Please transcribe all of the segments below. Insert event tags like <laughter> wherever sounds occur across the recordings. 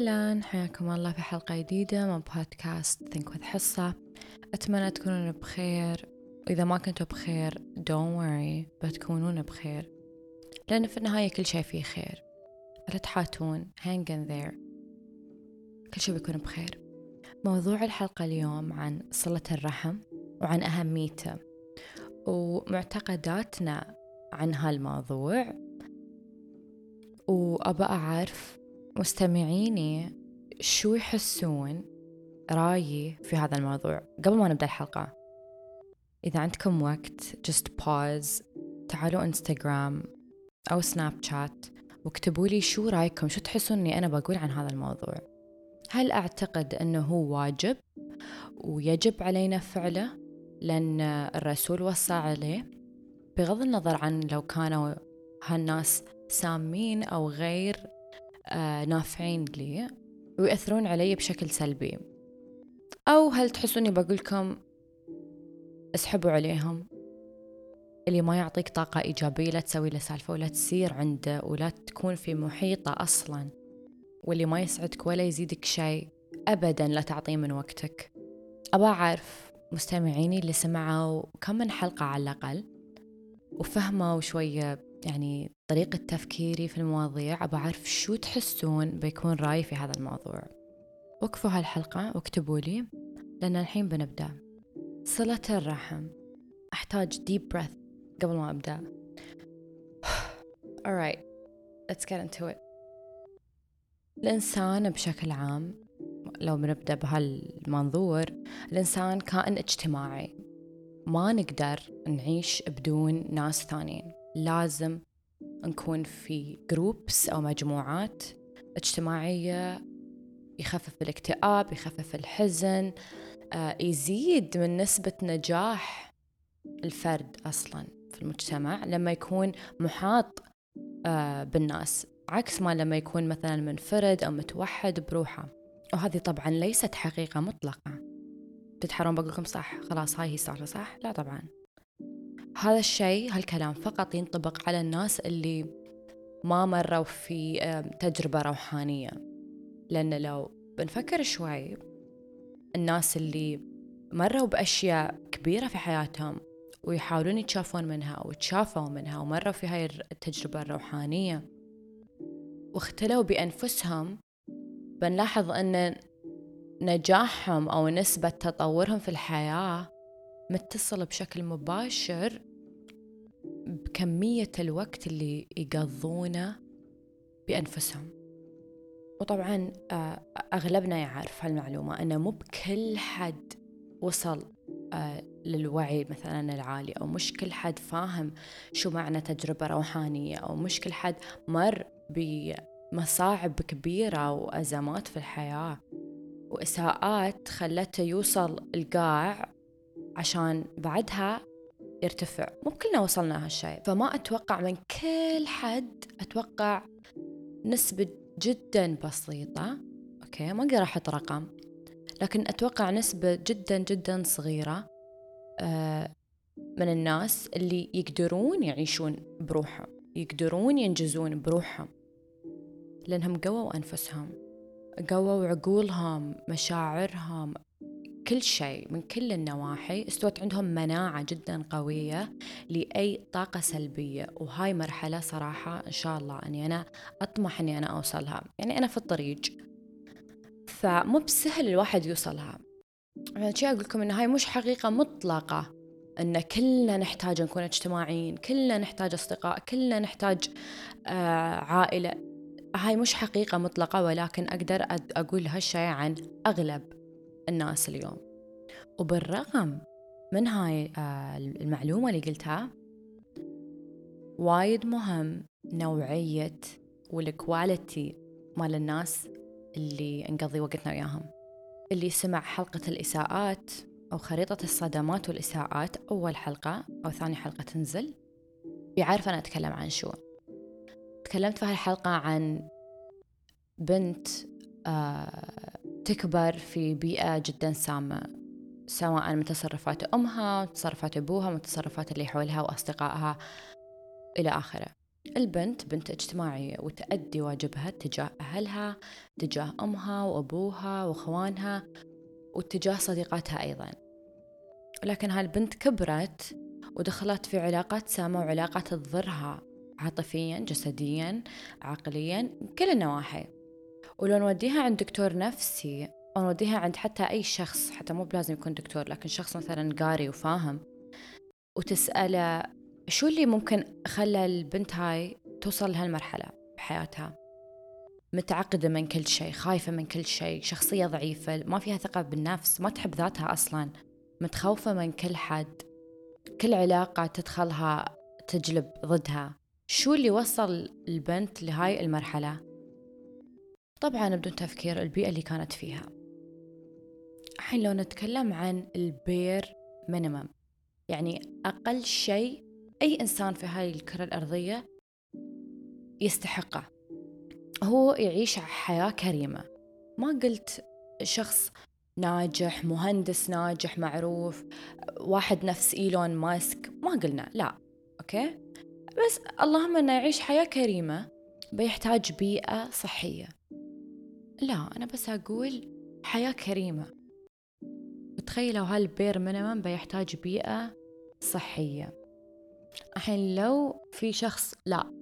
أهلا. حياكم الله في حلقة جديدة من بودكاست ثينك وذ حصة. أتمنى تكونون بخير. وإذا ما كنتوا بخير don't worry بتكونون بخير. لأن في النهاية كل شيء فيه خير. لا تحاتون. Hang in there. كل شيء بيكون بخير. موضوع الحلقة اليوم عن صلة الرحم وعن أهميته. ومعتقداتنا عن هالموضوع. وأبى أعرف مستمعيني شو يحسون رأيي في هذا الموضوع؟ قبل ما نبدأ الحلقة إذا عندكم وقت just pause تعالوا انستغرام أو سناب شات واكتبوا لي شو رأيكم شو تحسون إني أنا بقول عن هذا الموضوع؟ هل أعتقد إنه هو واجب ويجب علينا فعله؟ لأن الرسول وصى عليه؟ بغض النظر عن لو كانوا هالناس سامين أو غير نافعين لي ويأثرون علي بشكل سلبي. أو هل تحسوني بقولكم اسحبوا عليهم؟ اللي ما يعطيك طاقة إيجابية لا تسوي له سالفة ولا تسير عنده ولا تكون في محيطه أصلا. واللي ما يسعدك ولا يزيدك شيء أبدا لا تعطيه من وقتك. أبى أعرف مستمعيني اللي سمعوا كم من حلقة على الأقل وفهموا شوية يعني طريقة تفكيري في المواضيع أبى أعرف شو تحسون بيكون رأيي في هذا الموضوع. وقفوا هالحلقة واكتبوا لي لأن الحين بنبدأ. صلة الرحم. أحتاج deep breath قبل ما أبدأ. <sighs> Alright let's get into it. الإنسان بشكل عام لو بنبدأ بهالمنظور الإنسان كائن اجتماعي. ما نقدر نعيش بدون ناس ثانيين. لازم نكون في جروبس أو مجموعات اجتماعية يخفف الاكتئاب يخفف الحزن آه، يزيد من نسبة نجاح الفرد أصلا في المجتمع لما يكون محاط آه، بالناس عكس ما لما يكون مثلا منفرد أو متوحد بروحه. وهذه طبعا ليست حقيقة مطلقة. تتحرون بقول لكم صح خلاص هاي هي صار صح؟ لا طبعا. هذا الشيء هالكلام فقط ينطبق على الناس اللي ما مروا في تجربة روحانية. لأن لو بنفكر شوي الناس اللي مروا بأشياء كبيرة في حياتهم ويحاولون يتشافون منها أو منها ومروا في هاي التجربة الروحانية واختلوا بأنفسهم بنلاحظ أن نجاحهم أو نسبة تطورهم في الحياة متصل بشكل مباشر بكمية الوقت اللي يقضونه بأنفسهم. وطبعا آه، أغلبنا يعرف هالمعلومة أنه مو بكل حد وصل آه، للوعي مثلا العالي أو مش كل حد فاهم شو معنى تجربة روحانية أو مش كل حد مر بمصاعب كبيرة وأزمات في الحياة. وإساءات خلته يوصل القاع عشان بعدها يرتفع مو كلنا وصلنا هالشيء. فما أتوقع من كل حد أتوقع نسبة جدا بسيطة. أوكي ما أقدر أحط رقم. لكن أتوقع نسبة جدا جدا صغيرة آه، من الناس اللي يقدرون يعيشون بروحهم يقدرون ينجزون بروحهم. لأنهم قووا أنفسهم قووا عقولهم مشاعرهم كل شيء من كل النواحي استوت عندهم مناعة جدا قوية لأي طاقة سلبية. وهاي مرحلة صراحة إن شاء الله أني أنا أطمح أني أنا أوصلها. يعني أنا في الطريق. فمو بسهل الواحد يوصلها. عشان أقول لكم إن هاي مش حقيقة مطلقة. إن كلنا نحتاج نكون اجتماعيين كلنا نحتاج أصدقاء كلنا نحتاج آه عائلة. هاي مش حقيقة مطلقة ولكن أقدر أقول هالشي عن أغلب الناس اليوم. وبالرغم من هاي آه المعلومة اللي قلتها وايد مهم نوعية والكواليتي مال الناس اللي نقضي وقتنا وياهم. اللي سمع حلقة الإساءات أو خريطة الصدمات والإساءات أول حلقة أو ثاني حلقة تنزل بيعرف أنا أتكلم عن شو. تكلمت في هالحلقة عن بنت آه تكبر في بيئة جدا سامة سواء من تصرفات أمها تصرفات أبوها من تصرفات اللي حولها وأصدقائها إلى آخره. البنت بنت اجتماعية وتأدي واجبها تجاه أهلها تجاه أمها وأبوها وأخوانها واتجاه صديقاتها أيضا. لكن هالبنت كبرت ودخلت في علاقات سامة وعلاقات تضرها عاطفيا جسديا عقليا كل النواحي. ولو نوديها عند دكتور نفسي أو نوديها عند حتى أي شخص حتى مو بلازم يكون دكتور لكن شخص مثلا قاري وفاهم وتسأله شو اللي ممكن خلى البنت هاي توصل لهالمرحلة بحياتها؟ متعقدة من كل شيء خايفة من كل شيء شخصية ضعيفة ما فيها ثقة بالنفس ما تحب ذاتها أصلا متخوفة من كل حد كل علاقة تدخلها تجلب ضدها. شو اللي وصل البنت لهاي المرحلة؟ طبعا بدون تفكير البيئة اللي كانت فيها. الحين لو نتكلم عن ال bare minimum يعني أقل شيء أي إنسان في هاي الكرة الأرضية يستحقه. هو يعيش حياة كريمة. ما قلت شخص ناجح مهندس ناجح معروف واحد نفس إيلون ماسك ما قلنا لا أوكي؟ بس اللهم أنه يعيش حياة كريمة بيحتاج بيئة صحية. لا أنا بس أقول حياة كريمة. تخيلوا هال bare minimum بيحتاج بيئة صحية. الحين لو في شخص لا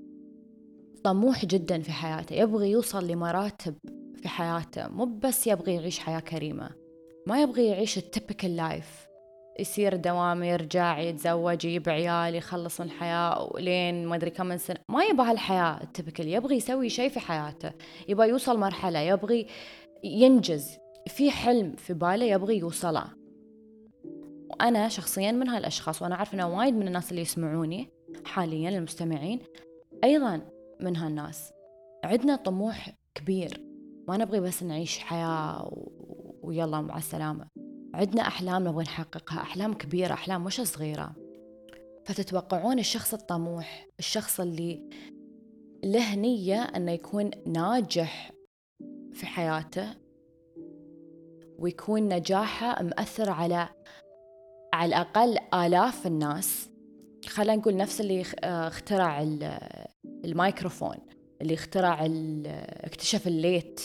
طموح جدا في حياته يبغي يوصل لمراتب في حياته مو بس يبغي يعيش حياة كريمة ما يبغي يعيش ال typical life يصير دوام يرجع يتزوج يجيب عيال يخلص من ولين ما أدري كم سنة. ما يبغى هالحياة ال typical يبغي يسوي شيء في حياته. يبغى يوصل مرحلة يبغي ينجز. في حلم في باله يبغي يوصله. وأنا شخصيا من هالأشخاص وأنا عارفة أن وايد من الناس اللي يسمعوني حاليا المستمعين أيضا من هالناس. عندنا طموح كبير. ما نبغي بس نعيش حياة ويلا مع السلامة. عندنا أحلام نبغى نحققها أحلام كبيرة أحلام مش صغيرة. فتتوقعون الشخص الطموح الشخص اللي له نية أنه يكون ناجح في حياته ويكون نجاحه مأثر على على الأقل آلاف الناس. خلينا نقول نفس اللي اخترع الميكروفون اللي اخترع اكتشف الليت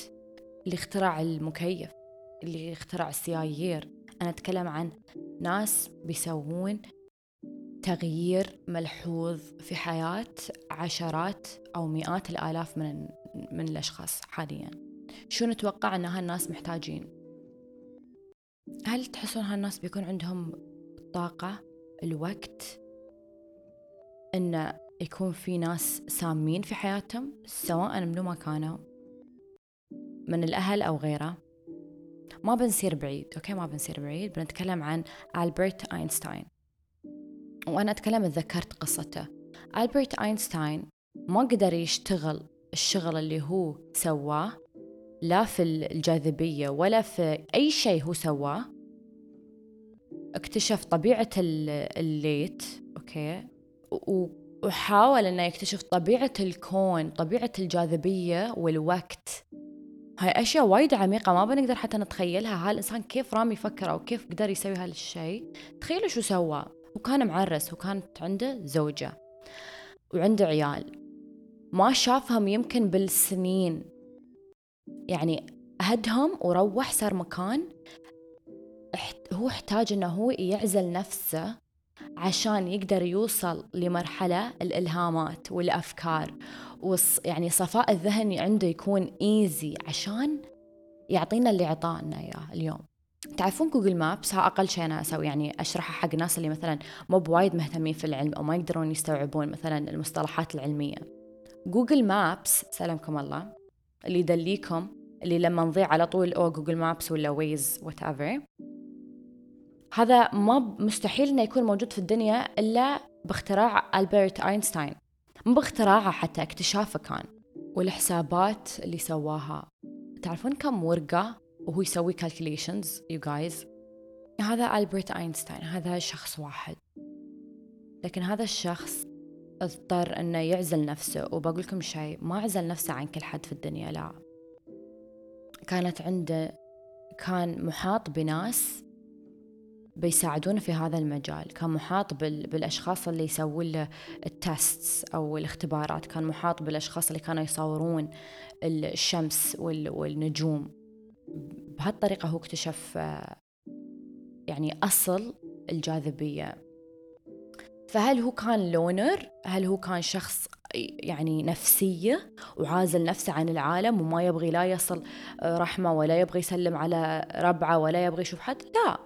اللي اخترع المكيف. اللي اخترع السيايير أنا أتكلم عن ناس بيسوون تغيير ملحوظ في حياة عشرات أو مئات الآلاف من من الأشخاص حاليا. شو نتوقع أن هالناس محتاجين؟ هل تحسون هالناس بيكون عندهم الطاقة الوقت أن يكون في ناس سامين في حياتهم سواء منو ما كانوا من الأهل أو غيره؟ ما بنصير بعيد أوكي؟ ما بنصير بعيد بنتكلم عن ألبرت أينشتاين. وأنا أتكلم تذكرت قصته. ألبرت أينشتاين ما قدر يشتغل الشغل اللي هو سواه لا في الجاذبية ولا في أي شيء هو سواه. اكتشف طبيعة ال light أوكي؟ وحاول أنه يكتشف طبيعة الكون طبيعة الجاذبية والوقت. هاي أشياء وايد عميقة ما بنقدر حتى نتخيلها. هالإنسان كيف رام يفكر أو كيف قدر يسوي هالشيء تخيلوا شو سوى. وكان معرس وكانت عنده زوجة وعنده عيال. ما شافهم يمكن بالسنين. يعني هدهم وروح صار مكان هو احتاج إنه هو يعزل نفسه عشان يقدر يوصل لمرحلة الإلهامات والأفكار. وص يعني صفاء الذهن عنده يكون ايزي عشان يعطينا اللي عطانا إياه اليوم. تعرفون Google Maps ها أقل شيء أنا أسوي يعني أشرحها حق ناس اللي مثلا مو بوايد مهتمين في العلم أو ما يقدرون يستوعبون مثلا المصطلحات العلمية. Google Maps سلامكم الله اللي يدليكم اللي لما نضيع على طول أو Google Maps ولا Waze what هذا ما مستحيل إنه يكون موجود في الدنيا إلا باختراع ألبرت أينشتاين. مو باختراعه حتى اكتشافه كان. والحسابات اللي سواها. تعرفون كم ورقة وهو يسوي calculations you guys هذا ألبرت أينشتاين هذا شخص واحد. لكن هذا الشخص اضطر إنه يعزل نفسه. وبقول لكم شيء ما عزل نفسه عن كل حد في الدنيا لا. كانت عنده كان محاط بناس بيساعدونه في هذا المجال. كان محاط بالأشخاص اللي يسوون له التستس أو الاختبارات. كان محاط بالأشخاص اللي كانوا يصورون الشمس والنجوم. بهالطريقة هو اكتشف يعني أصل الجاذبية. فهل هو كان لونر؟ هل هو كان شخص يعني نفسية وعازل نفسه عن العالم وما يبغي لا يصل آه، رحمة ولا يبغي يسلم على ربعة ولا يبغي يشوف حد؟ لا.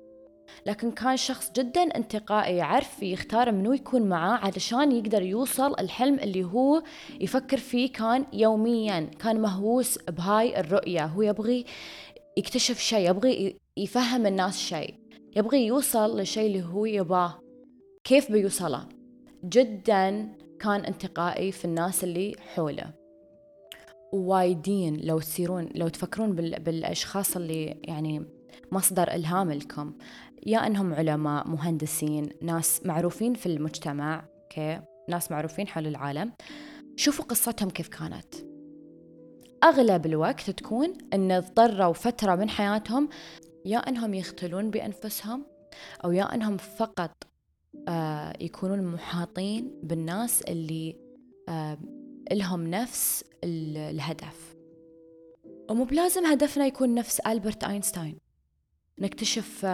لكن كان شخص جدا انتقائي يعرف يختار منو يكون معاه علشان يقدر يوصل الحلم اللي هو يفكر فيه كان يوميا. كان مهووس بهاي الرؤية. هو يبغي يكتشف شيء يبغي يفهم الناس شيء. يبغي يوصل للشيء اللي هو يباه. كيف بيوصله؟ جدا كان انتقائي في الناس اللي حوله. وايدين لو تصيرون لو تفكرون بالأشخاص اللي يعني مصدر الهام لكم يا إنهم علماء مهندسين ناس معروفين في المجتمع أوكي؟ ناس معروفين حول العالم. شوفوا قصتهم كيف كانت. أغلب الوقت تكون إن اضطروا فترة من حياتهم يا إنهم يختلون بأنفسهم أو يا إنهم فقط آه يكونون محاطين بالناس اللي آه لهم نفس الهدف. ومو بلازم هدفنا يكون نفس ألبرت أينشتاين. نكتشف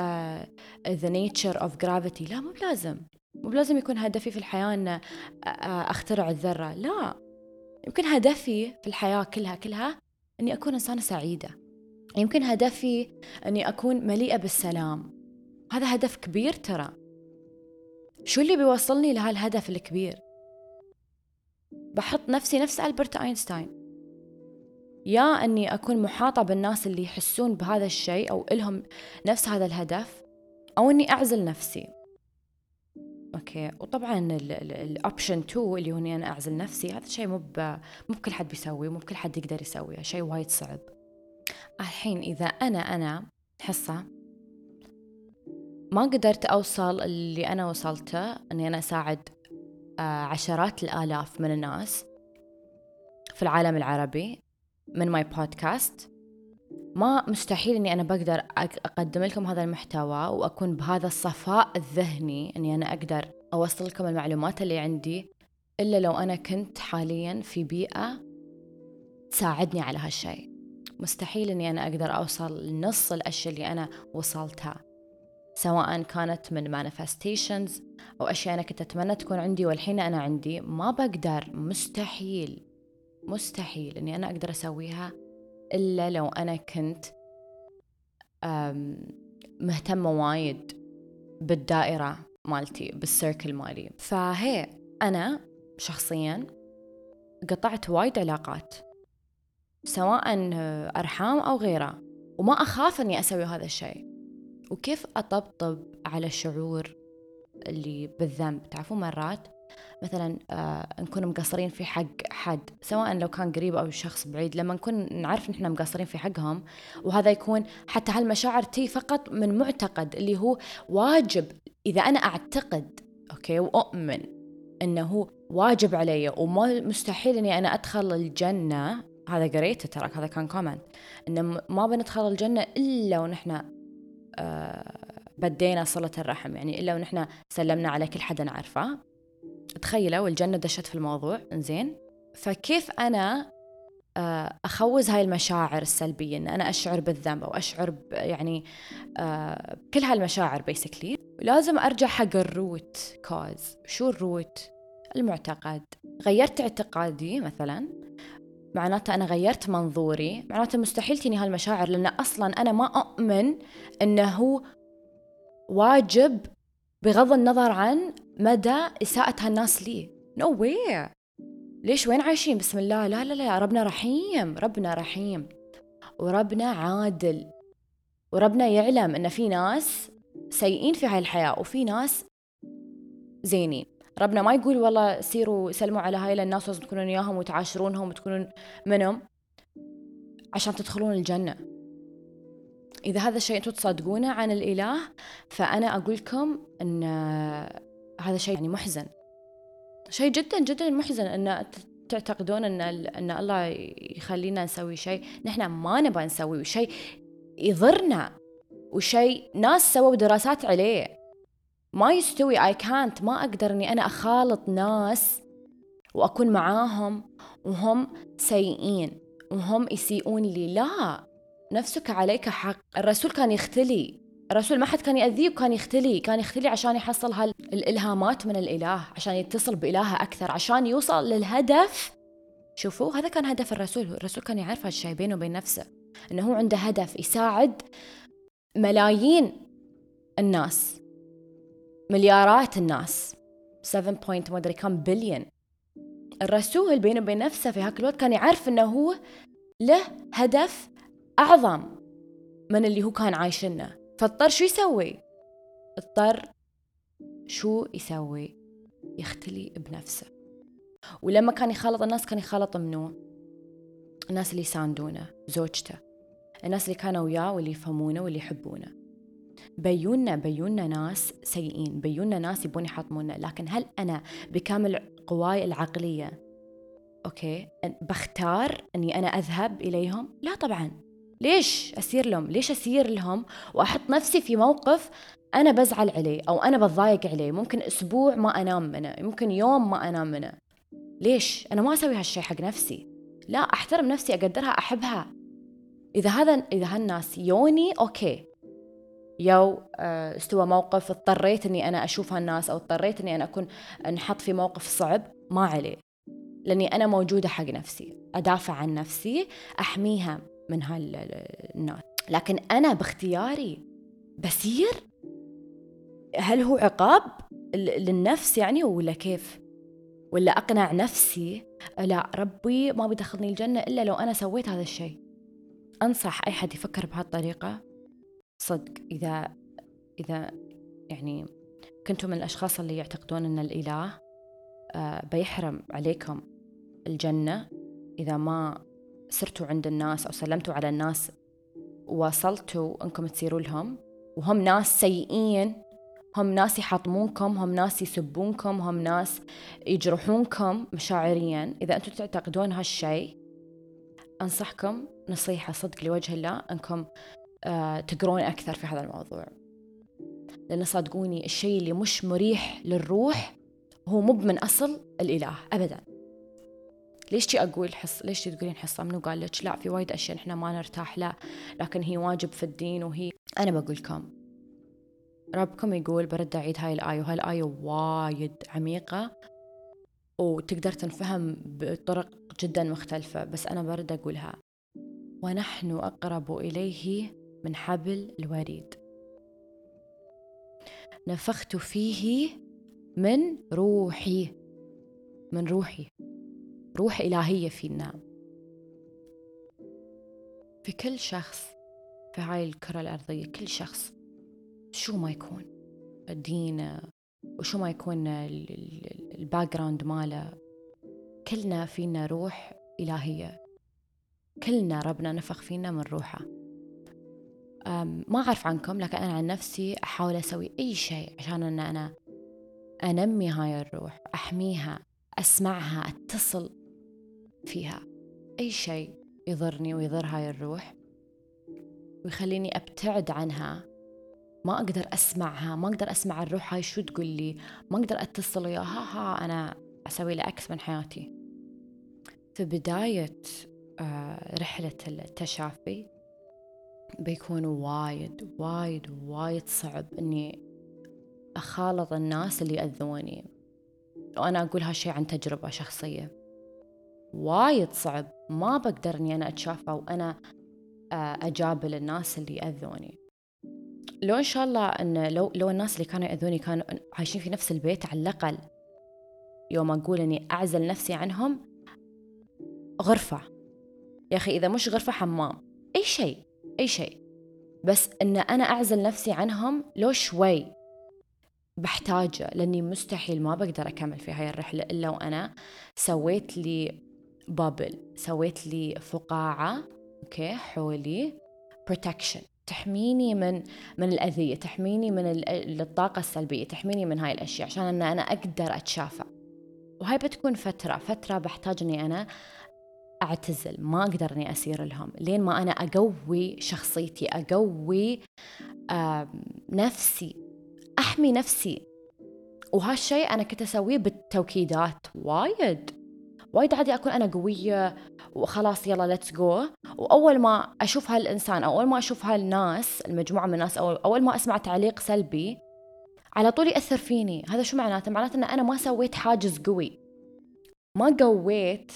the nature of gravity. لا مو بلازم. مو بلازم يكون هدفي في الحياة أن أخترع الذرة. لا. يمكن هدفي في الحياة كلها كلها أني أكون إنسانة سعيدة. يمكن هدفي أني أكون مليئة بالسلام. هذا هدف كبير ترى. شو اللي بيوصلني لهالهدف الكبير؟ بحط نفسي نفس ألبرت أينشتاين. يا أني أكون محاطة بالناس اللي يحسون بهذا الشيء أو إلهم نفس هذا الهدف أو أني أعزل نفسي. أوكي. وطبعا ال option 2 اللي هو إني أنا أعزل نفسي هذا شيء مو مو بكل حد بيسويه مو بكل حد يقدر يسويه شيء وايد صعب. الحين إذا أنا أنا حصة ما قدرت أوصل اللي أنا وصلته إني أنا أساعد آه، عشرات الآلاف من الناس في العالم العربي من ماي بودكاست ما مستحيل إني أنا بقدر أقدم لكم هذا المحتوى وأكون بهذا الصفاء الذهني إني أنا أقدر أوصل لكم المعلومات اللي عندي إلا لو أنا كنت حاليا في بيئة تساعدني على هالشيء. مستحيل إني أنا أقدر أوصل لنص الأشياء اللي أنا وصلتها سواء كانت من manifestations أو أشياء أنا كنت أتمنى تكون عندي والحين أنا عندي. ما بقدر مستحيل. مستحيل إني أنا أقدر أسويها إلا لو أنا كنت مهتمة وايد بالدائرة مالتي بال circle مالي. فهي أنا شخصيا قطعت وايد علاقات سواء أرحام أو غيره وما أخاف إني أسوي هذا الشيء. وكيف أطبطب على الشعور اللي بالذنب؟ تعرفون مرات مثلا آه نكون مقصرين في حق حد سواء لو كان قريب أو شخص بعيد. لما نكون نعرف إن إحنا مقصرين في حقهم وهذا يكون حتى هالمشاعر تي فقط من معتقد اللي هو واجب. إذا أنا أعتقد أوكي وأؤمن إنه هو واجب علي وما مستحيل إني أنا أدخل الجنة. هذا قريته ترى هذا كان comment إنه ما بندخل الجنة إلا ونحن آه بدينا صلة الرحم. يعني إلا ونحن سلمنا على كل حدا نعرفه. تخيلوا الجنة دشت في الموضوع. زين فكيف أنا آه، أخوز هاي المشاعر السلبية؟ إن أنا أشعر بالذنب أو أشعر يعني آه، كل هالمشاعر basically لازم أرجع حق ال root cause شو ال root المعتقد. غيرت اعتقادي مثلا. معناته أنا غيرت منظوري. معناته مستحيل تني هالمشاعر لأن أصلا أنا ما أؤمن أنه واجب بغض النظر عن مدى إساءة هالناس لي. نو no way. ليش وين عايشين؟ بسم الله. لا لا لا ربنا رحيم ربنا رحيم. وربنا عادل. وربنا يعلم إن في ناس سيئين في هاي الحياة وفي ناس زينين. ربنا ما يقول والله سيروا سلموا على هاي الناس لازم تكونون وياهم وتعاشرونهم وتكونون منهم عشان تدخلون الجنة. إذا هذا الشيء أنتم تصدقونه عن الإله فأنا أقول لكم أن هذا شيء يعني محزن. شيء جدا جدا محزن أن تعتقدون أن أن الله يخلينا نسوي شيء. نحن ما نبغى نسوي شيء يضرنا وشيء ناس سووا دراسات عليه. ما يستوي. اي كانت ما أقدر إني أنا أخالط ناس وأكون معاهم وهم سيئين وهم يسيئون لي. لا. نفسك عليك حق. الرسول كان يختلي. الرسول ما حد كان يأذيه وكان يختلي كان يختلي عشان يحصل هالإلهامات من الإله عشان يتصل بإلهه أكثر عشان يوصل للهدف. شوفوا هذا كان هدف الرسول الرسول كان يعرف هالشيء بينه وبين نفسه أنه هو عنده هدف يساعد ملايين الناس مليارات الناس 7 point ما أدري كم بليون الرسول بينه وبين نفسه في هاك الوقت كان يعرف أنه هو له هدف أعظم من اللي هو كان عايشنه فاضطر شو يسوي؟ اضطر شو يسوي؟ يختلي بنفسه. ولما كان يخالط الناس كان يخالط منو؟ الناس اللي يساندونه زوجته. الناس اللي كانوا وياه واللي يفهمونه واللي يحبونه. بيونا بيونا ناس سيئين. بيونا ناس يبون يحطمونا. لكن هل أنا بكامل قواي العقلية أوكي بختار أني أنا أذهب إليهم؟ لا طبعا. ليش أسير لهم؟ ليش أسير لهم وأحط نفسي في موقف أنا بزعل عليه أو أنا بتضايق عليه؟ ممكن أسبوع ما أنام منه ممكن يوم ما أنام منه. ليش؟ أنا ما أسوي هالشي حق نفسي. لا أحترم نفسي أقدرها أحبها. إذا هذا إذا هالناس يوني أوكي. يو آه، استوى موقف اضطريت إني أنا أشوف هالناس أو اضطريت إني أنا أكون انحط في موقف صعب ما عليه. لأني أنا موجودة حق نفسي. أدافع عن نفسي أحميها. من هالناس لكن أنا باختياري بسير؟ هل هو عقاب للنفس يعني ولا كيف؟ ولا أقنع نفسي؟ لا ربي ما بيدخلني الجنة إلا لو أنا سويت هذا الشيء. أنصح أي حد يفكر بهالطريقة. صدق إذا إذا يعني كنتم من الأشخاص اللي يعتقدون أن الإله آه، بيحرم عليكم الجنة إذا ما سرتوا عند الناس أو سلمتوا على الناس ووصلتوا أنكم تصيروا لهم. وهم ناس سيئين هم ناس يحطمونكم هم ناس يسبونكم هم ناس يجرحونكم مشاعريا. إذا أنتم تعتقدون هالشيء أنصحكم نصيحة صدق لوجه الله أنكم آه تقرون أكثر في هذا الموضوع. لأن صدقوني الشيء اللي مش مريح للروح هو مو من أصل الإله أبداً. ليش تي أقول حص ليش تي تقولين حصة؟ منو قال لك؟ لا في وايد أشياء إحنا ما نرتاح لا. لكن هي واجب في الدين وهي أنا بقول لكم ربكم يقول برد أعيد هاي الآية وهاي الآية وايد عميقة وتقدر تنفهم بطرق جدا مختلفة بس أنا برد أقولها. ونحن أقرب إليه من حبل الوريد. نفخت فيه من روحي من روحي. روح إلهية فينا في كل شخص في هاي الكرة الأرضية كل شخص شو ما يكون دينه وشو ما يكون ال background ماله كلنا فينا روح إلهية. كلنا ربنا نفخ فينا من روحه. ما أعرف عنكم لكن أنا عن نفسي أحاول أسوي أي شيء عشان أن أنا أنمي هاي الروح أحميها أسمعها أتصل فيها. أي شيء يضرني ويضر هاي الروح ويخليني أبتعد عنها. ما أقدر أسمعها ما أقدر أسمع الروح هاي شو تقول لي. ما أقدر أتصل وياها. ها أنا أسوي له أكس من حياتي. في بداية آه، رحلة التشافي بيكون وايد وايد وايد صعب إني أخالط الناس اللي يأذوني. وأنا أقول هالشي عن تجربة شخصية. وايد صعب. ما بقدر إني أنا أتشافى وأنا آه، أجابل الناس اللي اذوني لو إن شاء الله إن لو لو الناس اللي كانوا يأذوني كانوا عايشين في نفس البيت على الأقل يوم أقول إني أعزل نفسي عنهم غرفة. يا أخي إذا مش غرفة حمام. أي شيء أي شيء. بس إن أنا أعزل نفسي عنهم لو شوي بحتاجه لأني مستحيل ما بقدر أكمل في هاي الرحلة إلا وأنا سويت لي bubble سويت لي فقاعة okay حولي. protection تحميني من من الأذية تحميني من الطاقة السلبية تحميني من هاي الأشياء عشان أن أنا أقدر أتشافى. وهاي بتكون فترة فترة بحتاج أني أنا أعتزل. ما أقدر أني أسير لهم. لين ما أنا أقوي شخصيتي أقوي نفسي أحمي نفسي. وهالشيء أنا كنت أسويه بالتوكيدات وايد. وايد عادي أكون أنا قوية وخلاص يلا let's go وأول ما أشوف هالإنسان أو أول ما أشوف هالناس المجموعة من الناس أو أول ما أسمع تعليق سلبي على طول يأثر فيني. هذا شو معناته؟ معناته أن أنا ما سويت حاجز قوي. ما قويت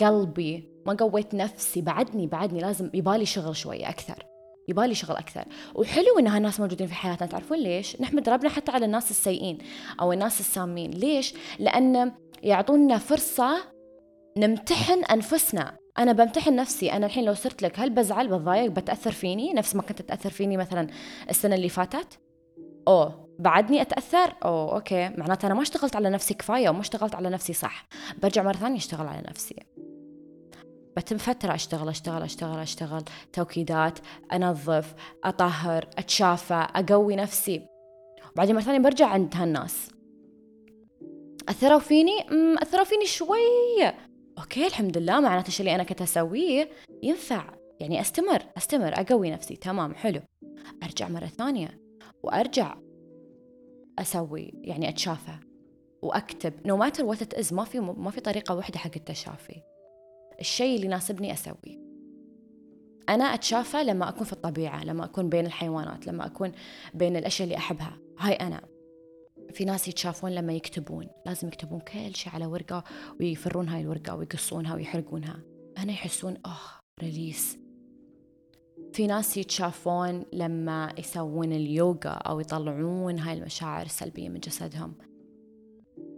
قلبي ما قويت نفسي. بعدني بعدني لازم يبالي شغل شوية أكثر. يبالي شغل أكثر. وحلو إن هالناس موجودين في حياتنا. تعرفون ليش؟ نحمد ربنا حتى على الناس السيئين أو الناس السامين. ليش؟ لأن يعطونا فرصة نمتحن أنفسنا. أنا بمتحن نفسي. أنا الحين لو صرت لك هل بزعل؟ بتضايق؟ بتأثر فيني؟ نفس ما كنت تأثر فيني مثلا السنة اللي فاتت؟ أوه بعدني أتأثر؟ أوه okay. معناته أنا ما اشتغلت على نفسي كفاية وما اشتغلت على نفسي صح. برجع مرة ثانية أشتغل على نفسي. بتم فترة أشتغل أشتغل أشتغل أشتغل. توكيدات أنظف أطهر أتشافى أقوي نفسي. بعدين مرة ثانية برجع عند هالناس. أثروا فيني؟ أثروا فيني شوية okay الحمد لله معناته الشيء اللي أنا كنت أسويه. ينفع. يعني أستمر أستمر أقوي نفسي. تمام حلو. أرجع مرة ثانية. وأرجع أسوي يعني أتشافى. وأكتب. no matter what is ما في ما في طريقة واحدة حق التشافي. الشيء اللي يناسبني أسويه. أنا أتشافى لما أكون في الطبيعة لما أكون بين الحيوانات لما أكون بين الأشياء اللي أحبها. هاي أنا. في ناس يتشافون لما يكتبون لازم يكتبون كل شيء على ورقة ويفرون هاي الورقة ويقصونها ويحرقونها. هنا يحسون أوه release في ناس يتشافون لما يسوون اليوغا أو يطلعون هاي المشاعر السلبية من جسدهم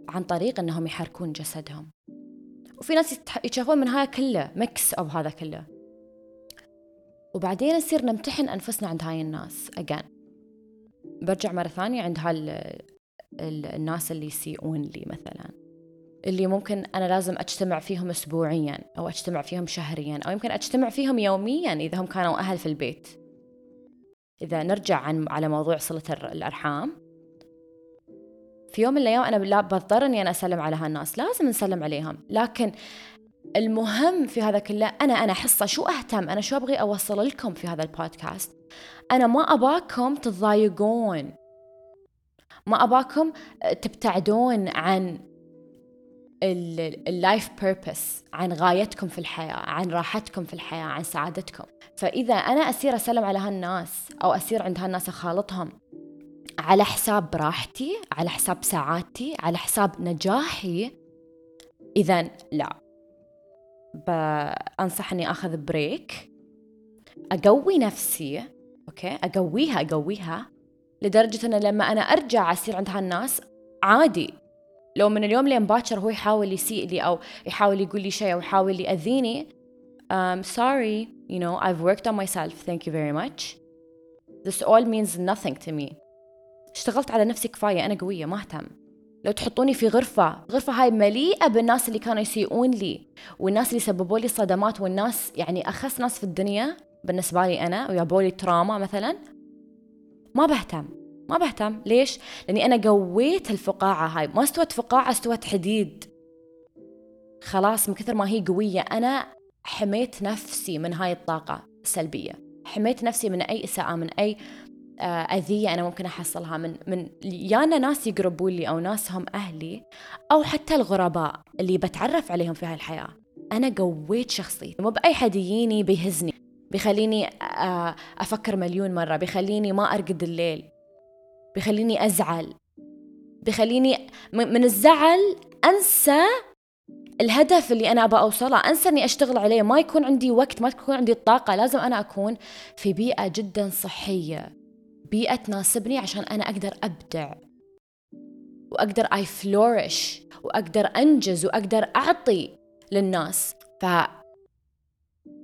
عن طريق أنهم يحركون جسدهم. وفي ناس يتشافون من هاي كله mix أو هذا كله. وبعدين نصير نمتحن أنفسنا عند هاي الناس again برجع مرة ثانية عند هاي الناس اللي يسيئون لي مثلا. اللي ممكن أنا لازم أجتمع فيهم أسبوعيا أو أجتمع فيهم شهريا أو يمكن أجتمع فيهم يوميا إذا هم كانوا أهل في البيت. إذا نرجع عن على موضوع صلة الأرحام. في يوم من الأيام أنا لا بضطر إني أنا أسلم على هالناس لازم نسلم عليهم. لكن المهم في هذا كله أنا أنا حصة شو أهتم أنا شو أبغي أوصل لكم في هذا البودكاست؟ أنا ما أباكم تتضايقون. ما أباكم تبتعدون عن ال life purpose عن غايتكم في الحياة عن راحتكم في الحياة عن سعادتكم. فإذا أنا أسير أسلم على هالناس أو أسير عند هالناس أخالطهم على حساب راحتي على حساب سعادتي على حساب نجاحي إذا لا. بأنصح أني أخذ break أقوي نفسي أوكي؟ أقويها أقويها. لدرجة أن لما أنا أرجع أصير عند هالناس عادي. لو من اليوم لين باكر هو يحاول يسيء لي أو يحاول يقول لي شيء أو يحاول يأذيني um, sorry you know I've worked on myself. Thank you very much. This all means nothing to me. اشتغلت على نفسي كفاية أنا قوية ما أهتم. لو تحطوني في غرفة غرفة هاي مليئة بالناس اللي كانوا يسيئون لي والناس اللي سببوا لي صدمات والناس يعني أخس ناس في الدنيا بالنسبة لي أنا ويابوا لي تراما مثلا. ما بهتم. ما بهتم. ليش؟ لأني أنا قويت الفقاعة هاي. ما استوت فقاعة استوت حديد. خلاص من كثر ما هي قوية أنا حميت نفسي من هاي الطاقة السلبية. حميت نفسي من أي إساءة من أي آه، أذية أنا ممكن أحصلها. من من يانا ناس يقربون لي أو ناس هم أهلي أو حتى الغرباء اللي بتعرف عليهم في هاي الحياة. أنا قويت شخصيتي. مو بأي حد يجيني بيهزني. بيخليني آه، أفكر مليون مرة بيخليني ما أرقد الليل بيخليني أزعل بيخليني من الزعل أنسى الهدف اللي أنا أبغى أوصله أنسى إني أشتغل عليه. ما يكون عندي وقت ما تكون عندي الطاقة لازم أنا أكون في بيئة جدا صحية بيئة تناسبني عشان أنا أقدر أبدع وأقدر I flourish وأقدر أنجز وأقدر أعطي للناس. ف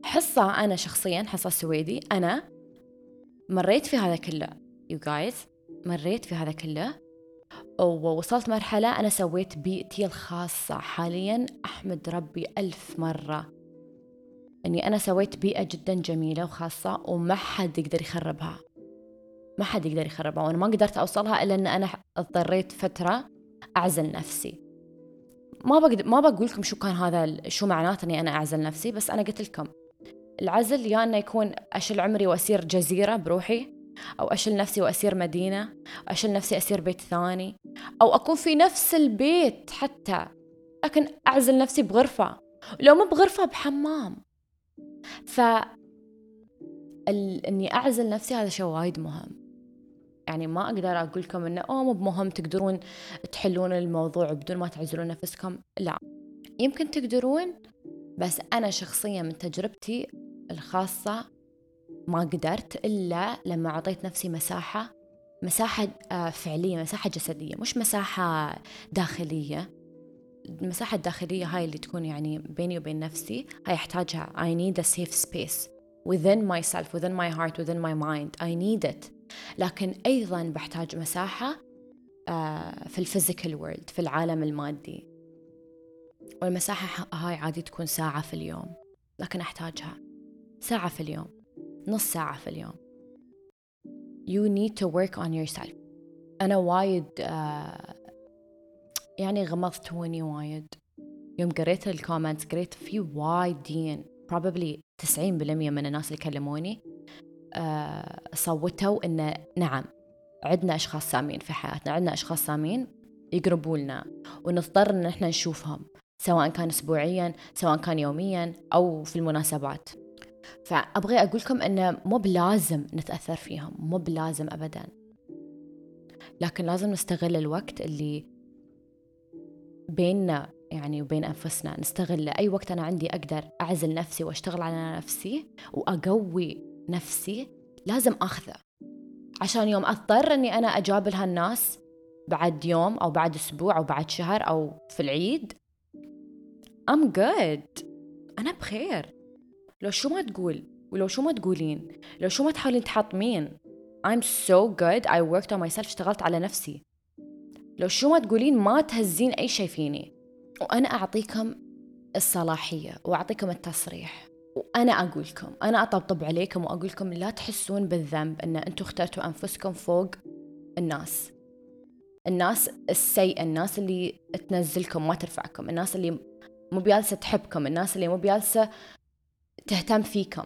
حصة أنا شخصيا حصة سويدي. أنا مريت في هذا كله you guys مريت في هذا كله. ووصلت مرحلة أنا سويت بيئتي الخاصة. حاليا أحمد ربي ألف مرة. أني أنا سويت بيئة جدا جميلة وخاصة وما حد يقدر يخربها. ما حد يقدر يخربها وأنا ما قدرت أوصلها إلا أن أنا اضطريت فترة أعزل نفسي. ما بقدر ما بقول لكم شو كان هذا شو معناته إني أنا أعزل نفسي بس أنا قلت لكم. العزل يا أنه يكون أشل عمري واصير جزيرة بروحي أو أشل نفسي واصير مدينة أشل نفسي اصير بيت ثاني أو أكون في نفس البيت حتى لكن أعزل نفسي بغرفة لو مو بغرفة بحمام. ف ال... إني أعزل نفسي هذا شيء وايد مهم. يعني ما أقدر أقول لكم إنه أوه مو بمهم تقدرون تحلون الموضوع بدون ما تعزلون نفسكم. لا. يمكن تقدرون بس أنا شخصيا من تجربتي الخاصة ما قدرت إلا لما أعطيت نفسي مساحة مساحة آه، فعلية مساحة جسدية مش مساحة داخلية. المساحة الداخلية هاي اللي تكون يعني بيني وبين نفسي هاي أحتاجها. I need a safe space within myself within my heart within my mind. I need it. لكن أيضا بحتاج مساحة آه، في ال physical world في العالم المادي. والمساحة هاي عادي تكون ساعة في اليوم لكن أحتاجها. ساعة في اليوم. نص ساعة في اليوم. You need to work on yourself. أنا وايد آه، يعني غمضتوني وايد. يوم قريت ال comments قريت في وايدين probably 90% من الناس اللي كلموني آه، صوتوا إن نعم عندنا أشخاص سامين في حياتنا عندنا أشخاص سامين يقربوا لنا ونضطر إن إحنا نشوفهم سواء كان أسبوعيا سواء كان يوميا أو في المناسبات. فأبغي أقول لكم إنه مو بلازم نتأثر فيهم مو بلازم أبدا. لكن لازم نستغل الوقت اللي بيننا يعني وبين أنفسنا. نستغل أي وقت أنا عندي أقدر أعزل نفسي وأشتغل على نفسي وأقوي نفسي لازم أخذه. عشان يوم أضطر أني أنا أجابل هالناس بعد يوم أو بعد أسبوع أو بعد شهر أو في العيد I'm good. أنا بخير. لو شو ما تقول ولو شو ما تقولين لو شو ما تحاولين تحطمين I'm so good. I worked on myself. اشتغلت على نفسي. لو شو ما تقولين ما تهزين أي شيء فيني. وأنا أعطيكم الصلاحية وأعطيكم التصريح. وأنا أقول لكم أنا أطبطب عليكم وأقول لكم لا تحسون بالذنب أن أنتم اخترتوا أنفسكم فوق الناس. الناس السيئة الناس اللي تنزلكم ما ترفعكم. الناس اللي مو بيالسة تحبكم. الناس اللي مو بيالسة تهتم فيكم.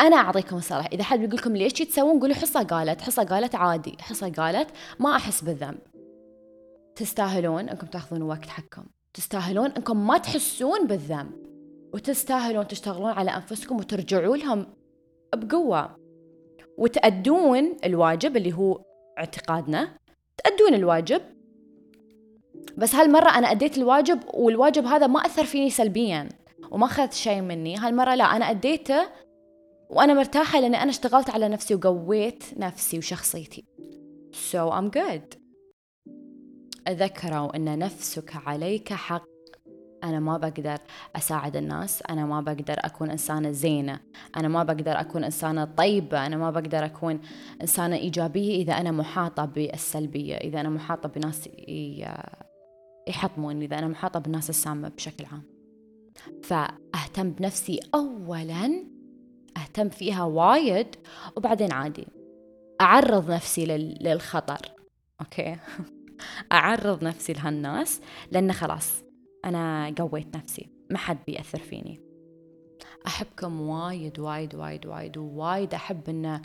أنا أعطيكم الصراحة إذا حد بيقول لكم ليش تسوون قولوا حصة قالت حصة قالت عادي حصة قالت ما أحس بالذنب. تستاهلون أنكم تأخذون وقت حقكم. تستاهلون أنكم ما تحسون بالذنب. وتستاهلون تشتغلون على أنفسكم وترجعوا لهم بقوة. وتأدون الواجب اللي هو اعتقادنا. تأدون الواجب. بس هالمرة أنا أديت الواجب والواجب هذا ما أثر فيني سلبيا. وما أخذ شيء مني. هالمرة لا أنا أديته وأنا مرتاحة لأني أنا اشتغلت على نفسي وقويت نفسي وشخصيتي. So I'm good. ذكروا أن نفسك عليك حق. أنا ما بقدر أساعد الناس. أنا ما بقدر أكون إنسانة زينة. أنا ما بقدر أكون إنسانة طيبة. أنا ما بقدر أكون إنسانة إيجابية إذا أنا محاطة بالسلبية إذا أنا محاطة بناس يحطموني إذا أنا محاطة بالناس السامة بشكل عام. فأهتم بنفسي أولا أهتم فيها وايد وبعدين عادي. أعرض نفسي للخطر okay؟ <laughs> أعرض نفسي لهالناس لأن خلاص أنا قويت نفسي ما حد بيأثر فيني. أحبكم وايد وايد وايد وايد ووايد أحب إن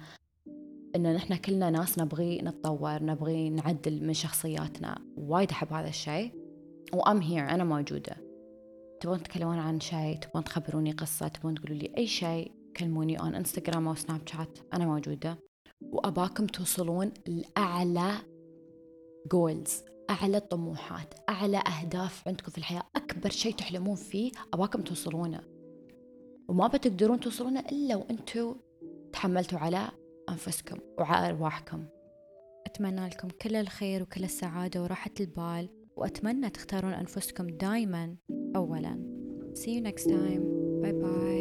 إن نحن كلنا ناس نبغي نتطور نبغي نعدل من شخصياتنا. وايد أحب هذا الشيء و I'm here أنا موجودة. تبون تتكلمون عن شيء تبون تخبروني قصة تبون تقولوا لي أي شيء كلموني on انستغرام أو سناب شات أنا موجودة. وأباكم توصلون لأعلى goals أعلى طموحات أعلى أهداف عندكم في الحياة. أكبر شيء تحلمون فيه أباكم توصلونه. وما بتقدرون توصلونه إلا وأنتم تحملتوا على أنفسكم وعلى أرواحكم. أتمنى لكم كل الخير وكل السعادة وراحة البال. وأتمنى تختارون أنفسكم دايما اولا See you next time. Bye bye.